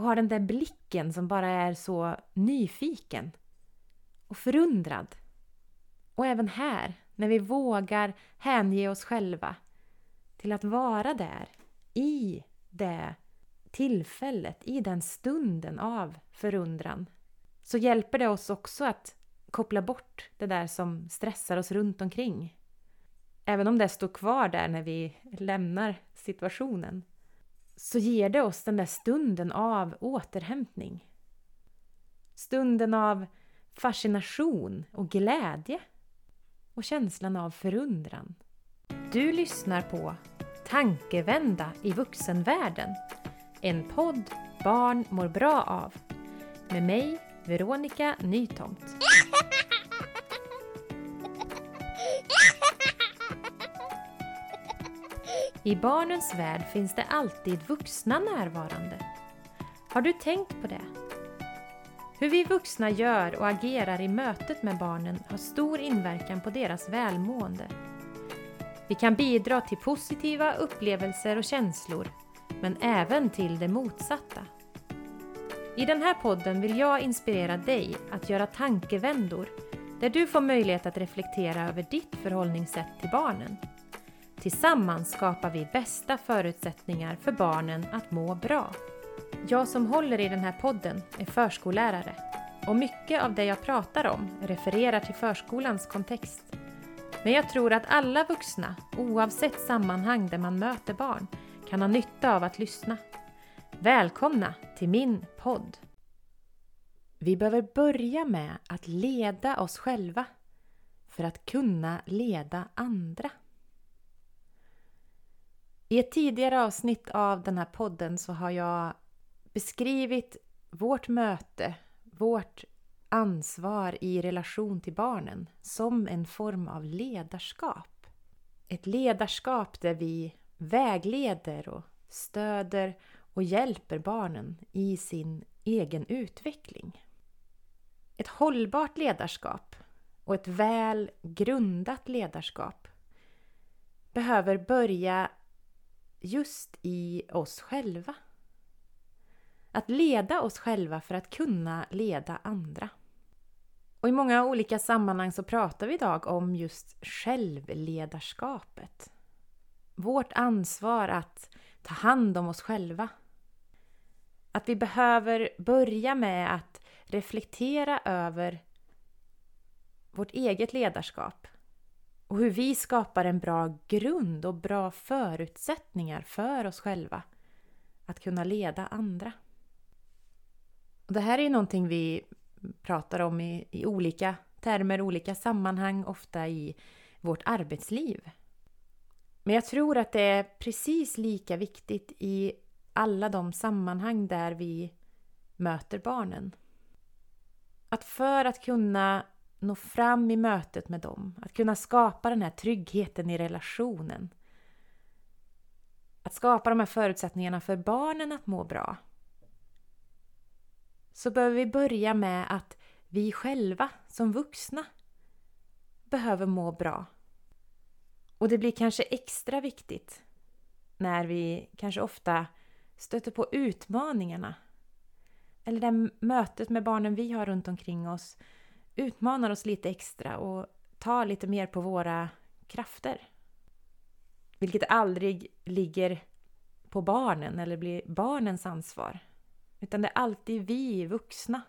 och har den där blicken som bara är så nyfiken och förundrad. Och även här, när vi vågar hänge oss själva till att vara där i det tillfället, i den stunden av förundran så hjälper det oss också att koppla bort det där som stressar oss runt omkring. Även om det står kvar där när vi lämnar situationen så ger det oss den där stunden av återhämtning. Stunden av fascination och glädje och känslan av förundran. Du lyssnar på Tankevända i vuxenvärlden. En podd barn mår bra av. Med mig, Veronica Nytomt. I barnens värld finns det alltid vuxna närvarande. Har du tänkt på det? Hur vi vuxna gör och agerar i mötet med barnen har stor inverkan på deras välmående. Vi kan bidra till positiva upplevelser och känslor, men även till det motsatta. I den här podden vill jag inspirera dig att göra tankevändor där du får möjlighet att reflektera över ditt förhållningssätt till barnen. Tillsammans skapar vi bästa förutsättningar för barnen att må bra. Jag som håller i den här podden är förskollärare och mycket av det jag pratar om refererar till förskolans kontext. Men jag tror att alla vuxna, oavsett sammanhang där man möter barn, kan ha nytta av att lyssna. Välkomna till min podd! Vi behöver börja med att leda oss själva för att kunna leda andra. I ett tidigare avsnitt av den här podden så har jag beskrivit vårt möte, vårt ansvar i relation till barnen som en form av ledarskap. Ett ledarskap där vi vägleder och stöder och hjälper barnen i sin egen utveckling. Ett hållbart ledarskap och ett väl grundat ledarskap behöver börja just i oss själva. Att leda oss själva för att kunna leda andra. Och i många olika sammanhang så pratar vi idag om just självledarskapet. Vårt ansvar att ta hand om oss själva. Att vi behöver börja med att reflektera över vårt eget ledarskap och hur vi skapar en bra grund och bra förutsättningar för oss själva att kunna leda andra. Och det här är någonting vi pratar om i, i olika termer, olika sammanhang, ofta i vårt arbetsliv. Men jag tror att det är precis lika viktigt i alla de sammanhang där vi möter barnen. Att för att kunna nå fram i mötet med dem, att kunna skapa den här tryggheten i relationen. Att skapa de här förutsättningarna för barnen att må bra. Så behöver vi börja med att vi själva som vuxna behöver må bra. Och det blir kanske extra viktigt när vi kanske ofta stöter på utmaningarna. Eller det mötet med barnen vi har runt omkring oss utmanar oss lite extra och tar lite mer på våra krafter. Vilket aldrig ligger på barnen eller blir barnens ansvar. Utan det är alltid vi vuxna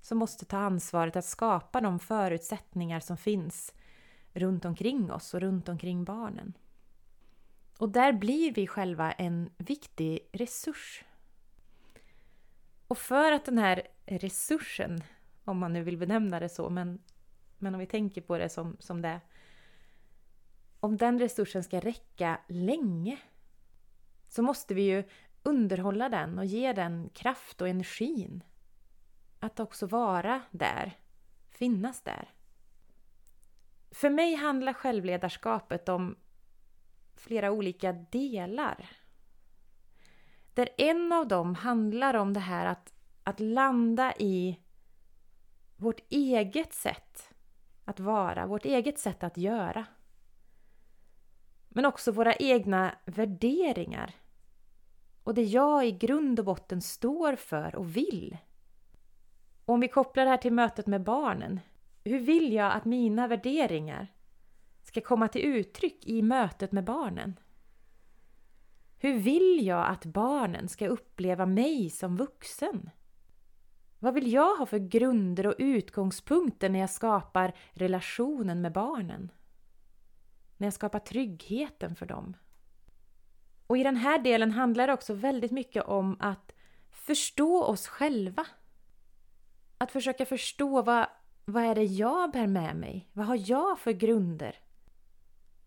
som måste ta ansvaret att skapa de förutsättningar som finns runt omkring oss och runt omkring barnen. Och där blir vi själva en viktig resurs. Och för att den här resursen om man nu vill benämna det så, men, men om vi tänker på det som, som det Om den resursen ska räcka länge så måste vi ju underhålla den och ge den kraft och energin. Att också vara där, finnas där. För mig handlar självledarskapet om flera olika delar. Där en av dem handlar om det här att, att landa i vårt eget sätt att vara, vårt eget sätt att göra. Men också våra egna värderingar och det jag i grund och botten står för och vill. Och om vi kopplar det här till mötet med barnen. Hur vill jag att mina värderingar ska komma till uttryck i mötet med barnen? Hur vill jag att barnen ska uppleva mig som vuxen? Vad vill jag ha för grunder och utgångspunkter när jag skapar relationen med barnen? När jag skapar tryggheten för dem? Och i den här delen handlar det också väldigt mycket om att förstå oss själva. Att försöka förstå vad, vad är det jag bär med mig? Vad har jag för grunder?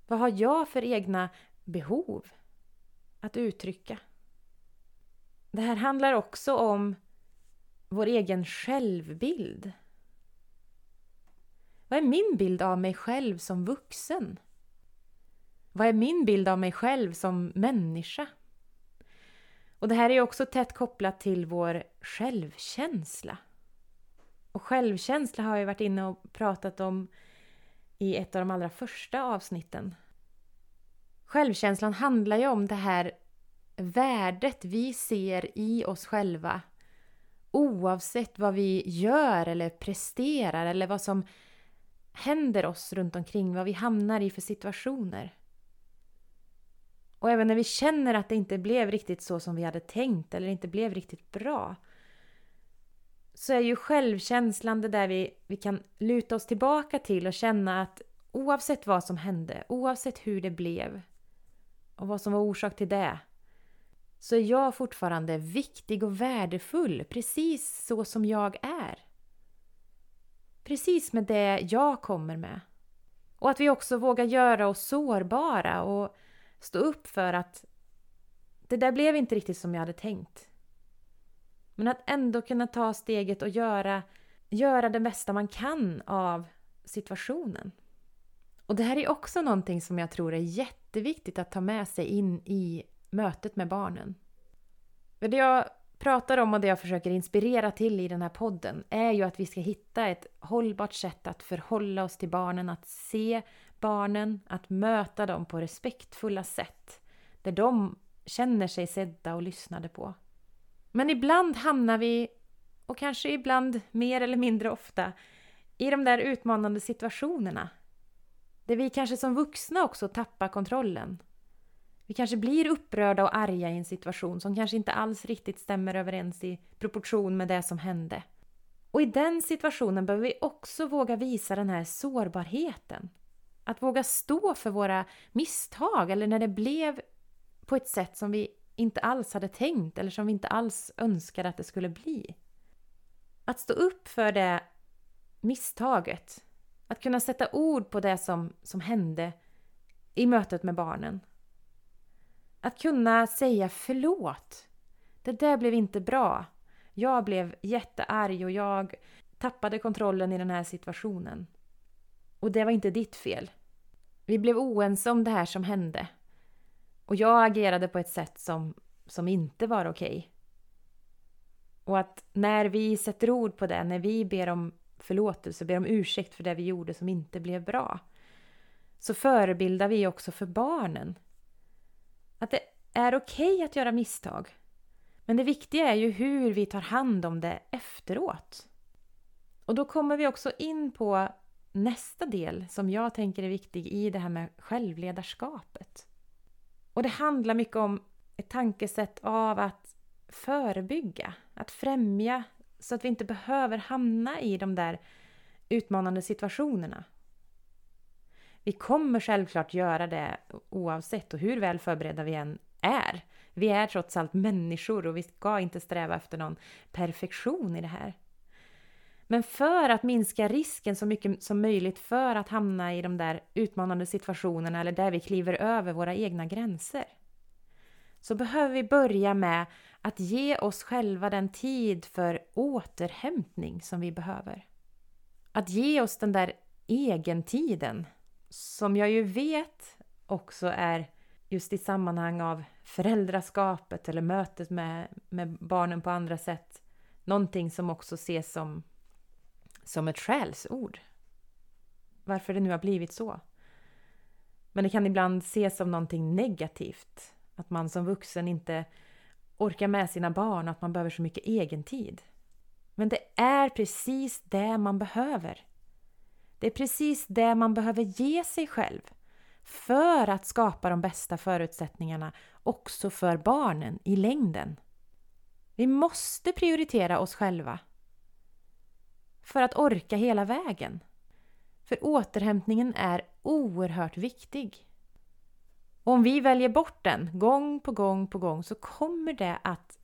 Vad har jag för egna behov att uttrycka? Det här handlar också om vår egen självbild. Vad är min bild av mig själv som vuxen? Vad är min bild av mig själv som människa? Och det här är också tätt kopplat till vår självkänsla. Och självkänsla har jag varit inne och pratat om i ett av de allra första avsnitten. Självkänslan handlar ju om det här värdet vi ser i oss själva oavsett vad vi gör eller presterar eller vad som händer oss runt omkring, vad vi hamnar i för situationer. Och även när vi känner att det inte blev riktigt så som vi hade tänkt eller inte blev riktigt bra så är ju självkänslan det där vi, vi kan luta oss tillbaka till och känna att oavsett vad som hände, oavsett hur det blev och vad som var orsak till det så är jag fortfarande viktig och värdefull precis så som jag är. Precis med det jag kommer med. Och att vi också vågar göra oss sårbara och stå upp för att det där blev inte riktigt som jag hade tänkt. Men att ändå kunna ta steget och göra, göra det bästa man kan av situationen. Och det här är också någonting som jag tror är jätteviktigt att ta med sig in i mötet med barnen. Det jag pratar om och det jag försöker inspirera till i den här podden är ju att vi ska hitta ett hållbart sätt att förhålla oss till barnen, att se barnen, att möta dem på respektfulla sätt där de känner sig sedda och lyssnade på. Men ibland hamnar vi, och kanske ibland mer eller mindre ofta, i de där utmanande situationerna. Där vi kanske som vuxna också tappar kontrollen. Vi kanske blir upprörda och arga i en situation som kanske inte alls riktigt stämmer överens i proportion med det som hände. Och i den situationen behöver vi också våga visa den här sårbarheten. Att våga stå för våra misstag eller när det blev på ett sätt som vi inte alls hade tänkt eller som vi inte alls önskade att det skulle bli. Att stå upp för det misstaget. Att kunna sätta ord på det som, som hände i mötet med barnen. Att kunna säga förlåt. Det där blev inte bra. Jag blev jättearg och jag tappade kontrollen i den här situationen. Och det var inte ditt fel. Vi blev oense om det här som hände. Och jag agerade på ett sätt som, som inte var okej. Okay. Och att när vi sätter ord på det, när vi ber om förlåtelse, ber om ursäkt för det vi gjorde som inte blev bra, så förebildar vi också för barnen. Att det är okej okay att göra misstag. Men det viktiga är ju hur vi tar hand om det efteråt. Och då kommer vi också in på nästa del som jag tänker är viktig i det här med självledarskapet. Och det handlar mycket om ett tankesätt av att förebygga, att främja så att vi inte behöver hamna i de där utmanande situationerna. Vi kommer självklart göra det oavsett och hur väl förberedda vi än är. Vi är trots allt människor och vi ska inte sträva efter någon perfektion i det här. Men för att minska risken så mycket som möjligt för att hamna i de där utmanande situationerna eller där vi kliver över våra egna gränser så behöver vi börja med att ge oss själva den tid för återhämtning som vi behöver. Att ge oss den där egentiden som jag ju vet också är just i sammanhang av föräldraskapet eller mötet med, med barnen på andra sätt någonting som också ses som som ett skällsord. Varför det nu har blivit så. Men det kan ibland ses som någonting negativt. Att man som vuxen inte orkar med sina barn och att man behöver så mycket egen tid. Men det är precis det man behöver. Det är precis det man behöver ge sig själv för att skapa de bästa förutsättningarna också för barnen i längden. Vi måste prioritera oss själva för att orka hela vägen. För återhämtningen är oerhört viktig. om vi väljer bort den gång på gång på gång så kommer det att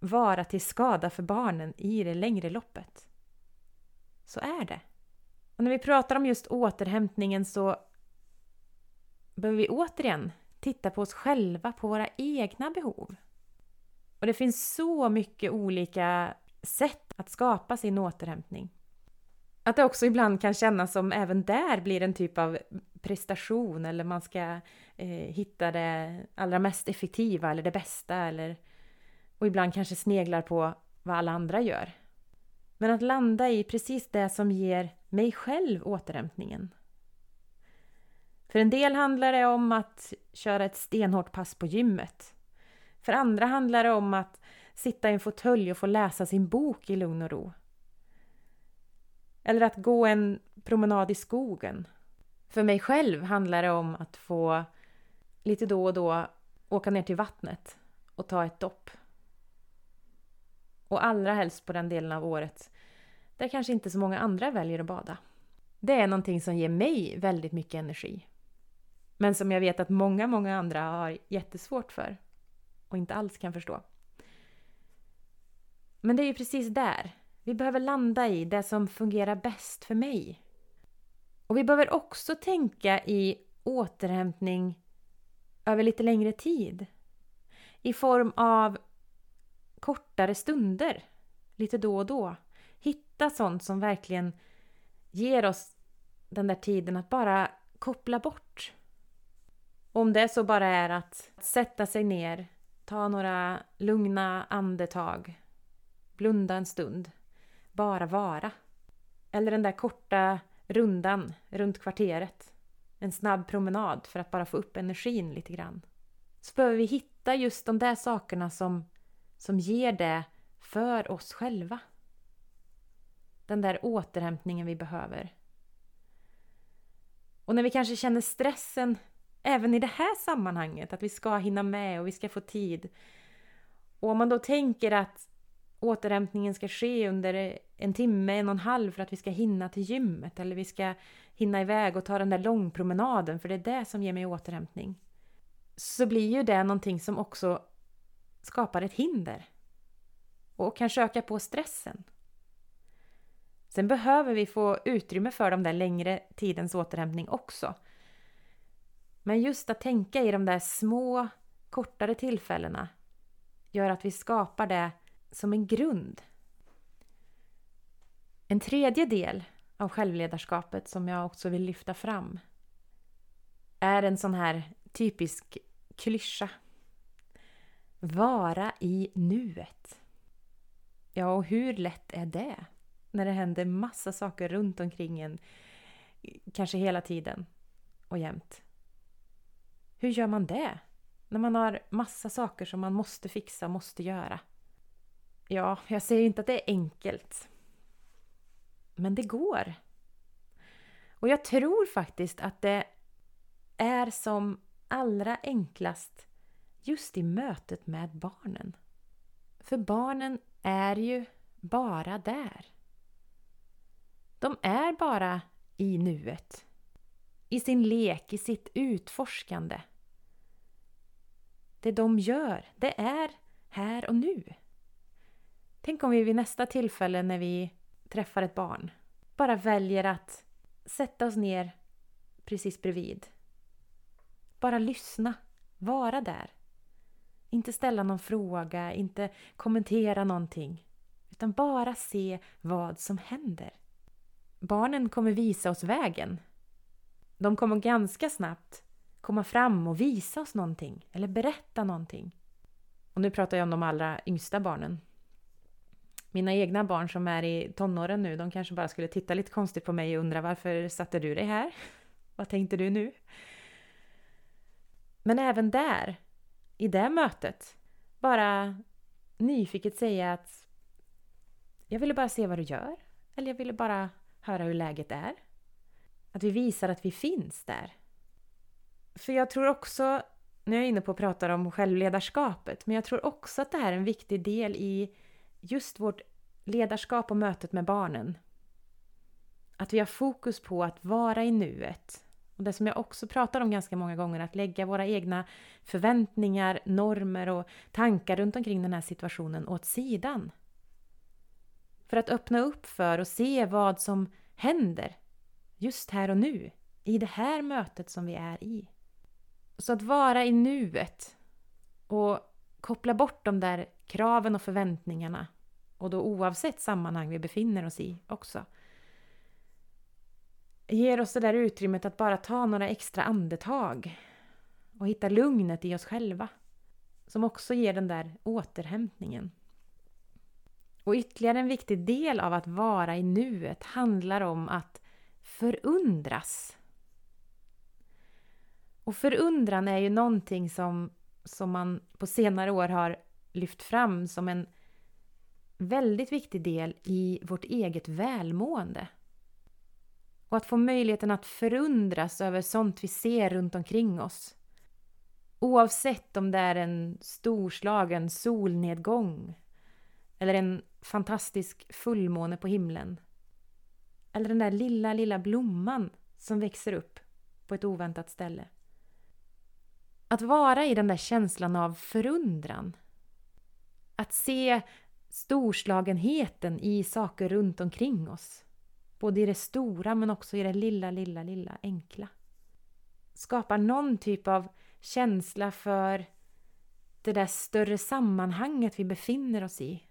vara till skada för barnen i det längre loppet. Så är det. Och när vi pratar om just återhämtningen så behöver vi återigen titta på oss själva, på våra egna behov. Och det finns så mycket olika sätt att skapa sin återhämtning. Att det också ibland kan kännas som även där blir en typ av prestation eller man ska eh, hitta det allra mest effektiva eller det bästa eller och ibland kanske sneglar på vad alla andra gör. Men att landa i precis det som ger mig själv återhämtningen. För en del handlar det om att köra ett stenhårt pass på gymmet. För andra handlar det om att sitta i en fåtölj och få läsa sin bok i lugn och ro. Eller att gå en promenad i skogen. För mig själv handlar det om att få lite då och då åka ner till vattnet och ta ett dopp. Och allra helst på den delen av året där kanske inte så många andra väljer att bada. Det är någonting som ger mig väldigt mycket energi. Men som jag vet att många, många andra har jättesvårt för och inte alls kan förstå. Men det är ju precis där vi behöver landa i det som fungerar bäst för mig. Och vi behöver också tänka i återhämtning över lite längre tid. I form av kortare stunder, lite då och då. Hitta sånt som verkligen ger oss den där tiden att bara koppla bort. Om det så bara är att sätta sig ner, ta några lugna andetag, blunda en stund, bara vara. Eller den där korta rundan runt kvarteret. En snabb promenad för att bara få upp energin lite grann. Så behöver vi hitta just de där sakerna som, som ger det för oss själva. Den där återhämtningen vi behöver. Och när vi kanske känner stressen även i det här sammanhanget, att vi ska hinna med och vi ska få tid. Och om man då tänker att återhämtningen ska ske under en timme, en och en halv för att vi ska hinna till gymmet eller vi ska hinna iväg och ta den där långpromenaden för det är det som ger mig återhämtning. Så blir ju det någonting som också skapar ett hinder och kan öka på stressen. Sen behöver vi få utrymme för de där längre tidens återhämtning också. Men just att tänka i de där små, kortare tillfällena gör att vi skapar det som en grund. En tredje del av självledarskapet som jag också vill lyfta fram är en sån här typisk klyscha. Vara i nuet. Ja, och hur lätt är det? När det händer massa saker runt omkring en, kanske hela tiden och jämt. Hur gör man det? När man har massa saker som man måste fixa, måste göra. Ja, jag säger inte att det är enkelt. Men det går. Och jag tror faktiskt att det är som allra enklast just i mötet med barnen. För barnen är ju bara där. De är bara i nuet. I sin lek, i sitt utforskande. Det de gör, det är här och nu. Tänk om vi vid nästa tillfälle när vi träffar ett barn bara väljer att sätta oss ner precis bredvid. Bara lyssna, vara där. Inte ställa någon fråga, inte kommentera någonting. Utan bara se vad som händer. Barnen kommer visa oss vägen. De kommer ganska snabbt komma fram och visa oss någonting eller berätta någonting. Och nu pratar jag om de allra yngsta barnen. Mina egna barn som är i tonåren nu, de kanske bara skulle titta lite konstigt på mig och undra varför satte du dig här? Vad tänkte du nu? Men även där, i det mötet, bara nyfiket säga att jag ville bara se vad du gör. Eller jag ville bara höra hur läget är. Att vi visar att vi finns där. För jag tror också, nu är jag inne på att prata om självledarskapet, men jag tror också att det här är en viktig del i just vårt ledarskap och mötet med barnen. Att vi har fokus på att vara i nuet. Och det som jag också pratar om ganska många gånger, att lägga våra egna förväntningar, normer och tankar runt omkring den här situationen åt sidan. För att öppna upp för och se vad som händer just här och nu, i det här mötet som vi är i. Så att vara i nuet och koppla bort de där kraven och förväntningarna och då oavsett sammanhang vi befinner oss i också ger oss det där utrymmet att bara ta några extra andetag och hitta lugnet i oss själva. Som också ger den där återhämtningen. Och ytterligare en viktig del av att vara i nuet handlar om att förundras. Och förundran är ju någonting som, som man på senare år har lyft fram som en väldigt viktig del i vårt eget välmående. Och att få möjligheten att förundras över sånt vi ser runt omkring oss. Oavsett om det är en storslagen solnedgång eller en fantastisk fullmåne på himlen. Eller den där lilla, lilla blomman som växer upp på ett oväntat ställe. Att vara i den där känslan av förundran. Att se storslagenheten i saker runt omkring oss. Både i det stora men också i det lilla, lilla, lilla enkla. Skapar någon typ av känsla för det där större sammanhanget vi befinner oss i.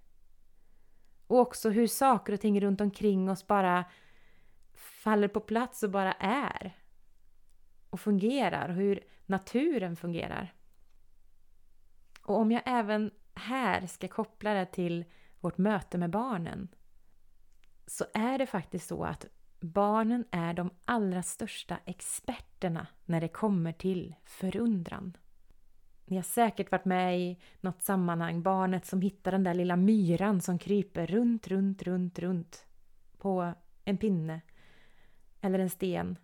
Och också hur saker och ting runt omkring oss bara faller på plats och bara är. Och fungerar. Och hur naturen fungerar. Och om jag även här ska koppla det till vårt möte med barnen så är det faktiskt så att barnen är de allra största experterna när det kommer till förundran. Ni har säkert varit med i något sammanhang, barnet som hittar den där lilla myran som kryper runt, runt, runt, runt på en pinne eller en sten.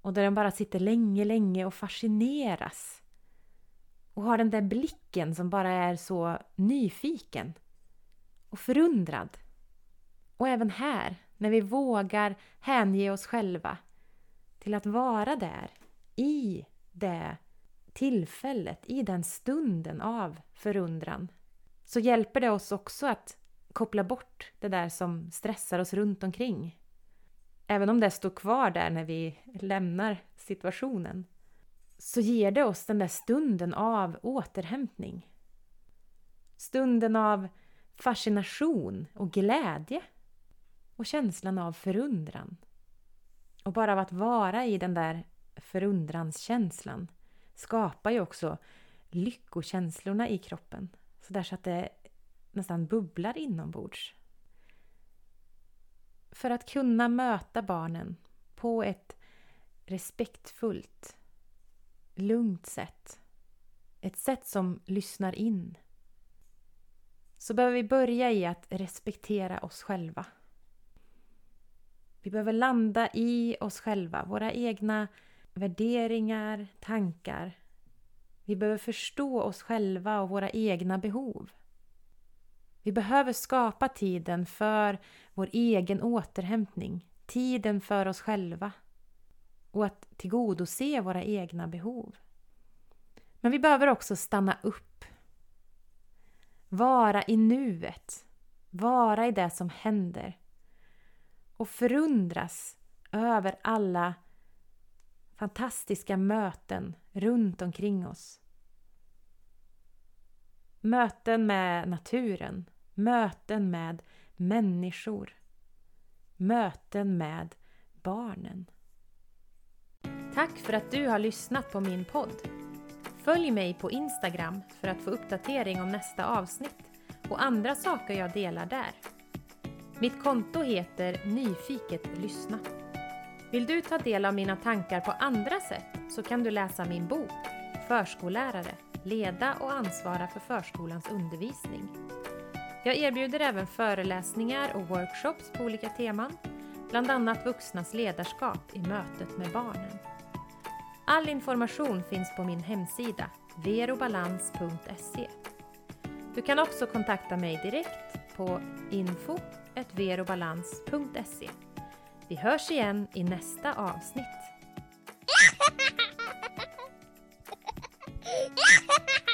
Och där den bara sitter länge, länge och fascineras. Och har den där blicken som bara är så nyfiken och förundrad. Och även här, när vi vågar hänge oss själva till att vara där, i det tillfället, i den stunden av förundran, så hjälper det oss också att koppla bort det där som stressar oss runt omkring. Även om det står kvar där när vi lämnar situationen, så ger det oss den där stunden av återhämtning. Stunden av fascination och glädje och känslan av förundran. Och bara av att vara i den där förundranskänslan skapar ju också lyckokänslorna i kroppen. Så där så att det nästan bubblar inombords. För att kunna möta barnen på ett respektfullt, lugnt sätt. Ett sätt som lyssnar in. Så behöver vi börja i att respektera oss själva. Vi behöver landa i oss själva, våra egna värderingar, tankar. Vi behöver förstå oss själva och våra egna behov. Vi behöver skapa tiden för vår egen återhämtning, tiden för oss själva och att tillgodose våra egna behov. Men vi behöver också stanna upp. Vara i nuet. Vara i det som händer och förundras över alla fantastiska möten runt omkring oss. Möten med naturen, möten med människor, möten med barnen. Tack för att du har lyssnat på min podd. Följ mig på Instagram för att få uppdatering om nästa avsnitt och andra saker jag delar där. Mitt konto heter Nyfiket lyssna. Vill du ta del av mina tankar på andra sätt så kan du läsa min bok Förskollärare leda och ansvara för förskolans undervisning. Jag erbjuder även föreläsningar och workshops på olika teman, bland annat vuxnas ledarskap i mötet med barnen. All information finns på min hemsida verobalans.se. Du kan också kontakta mig direkt på info.verobalans.se. Vi hörs igen i nästa avsnitt.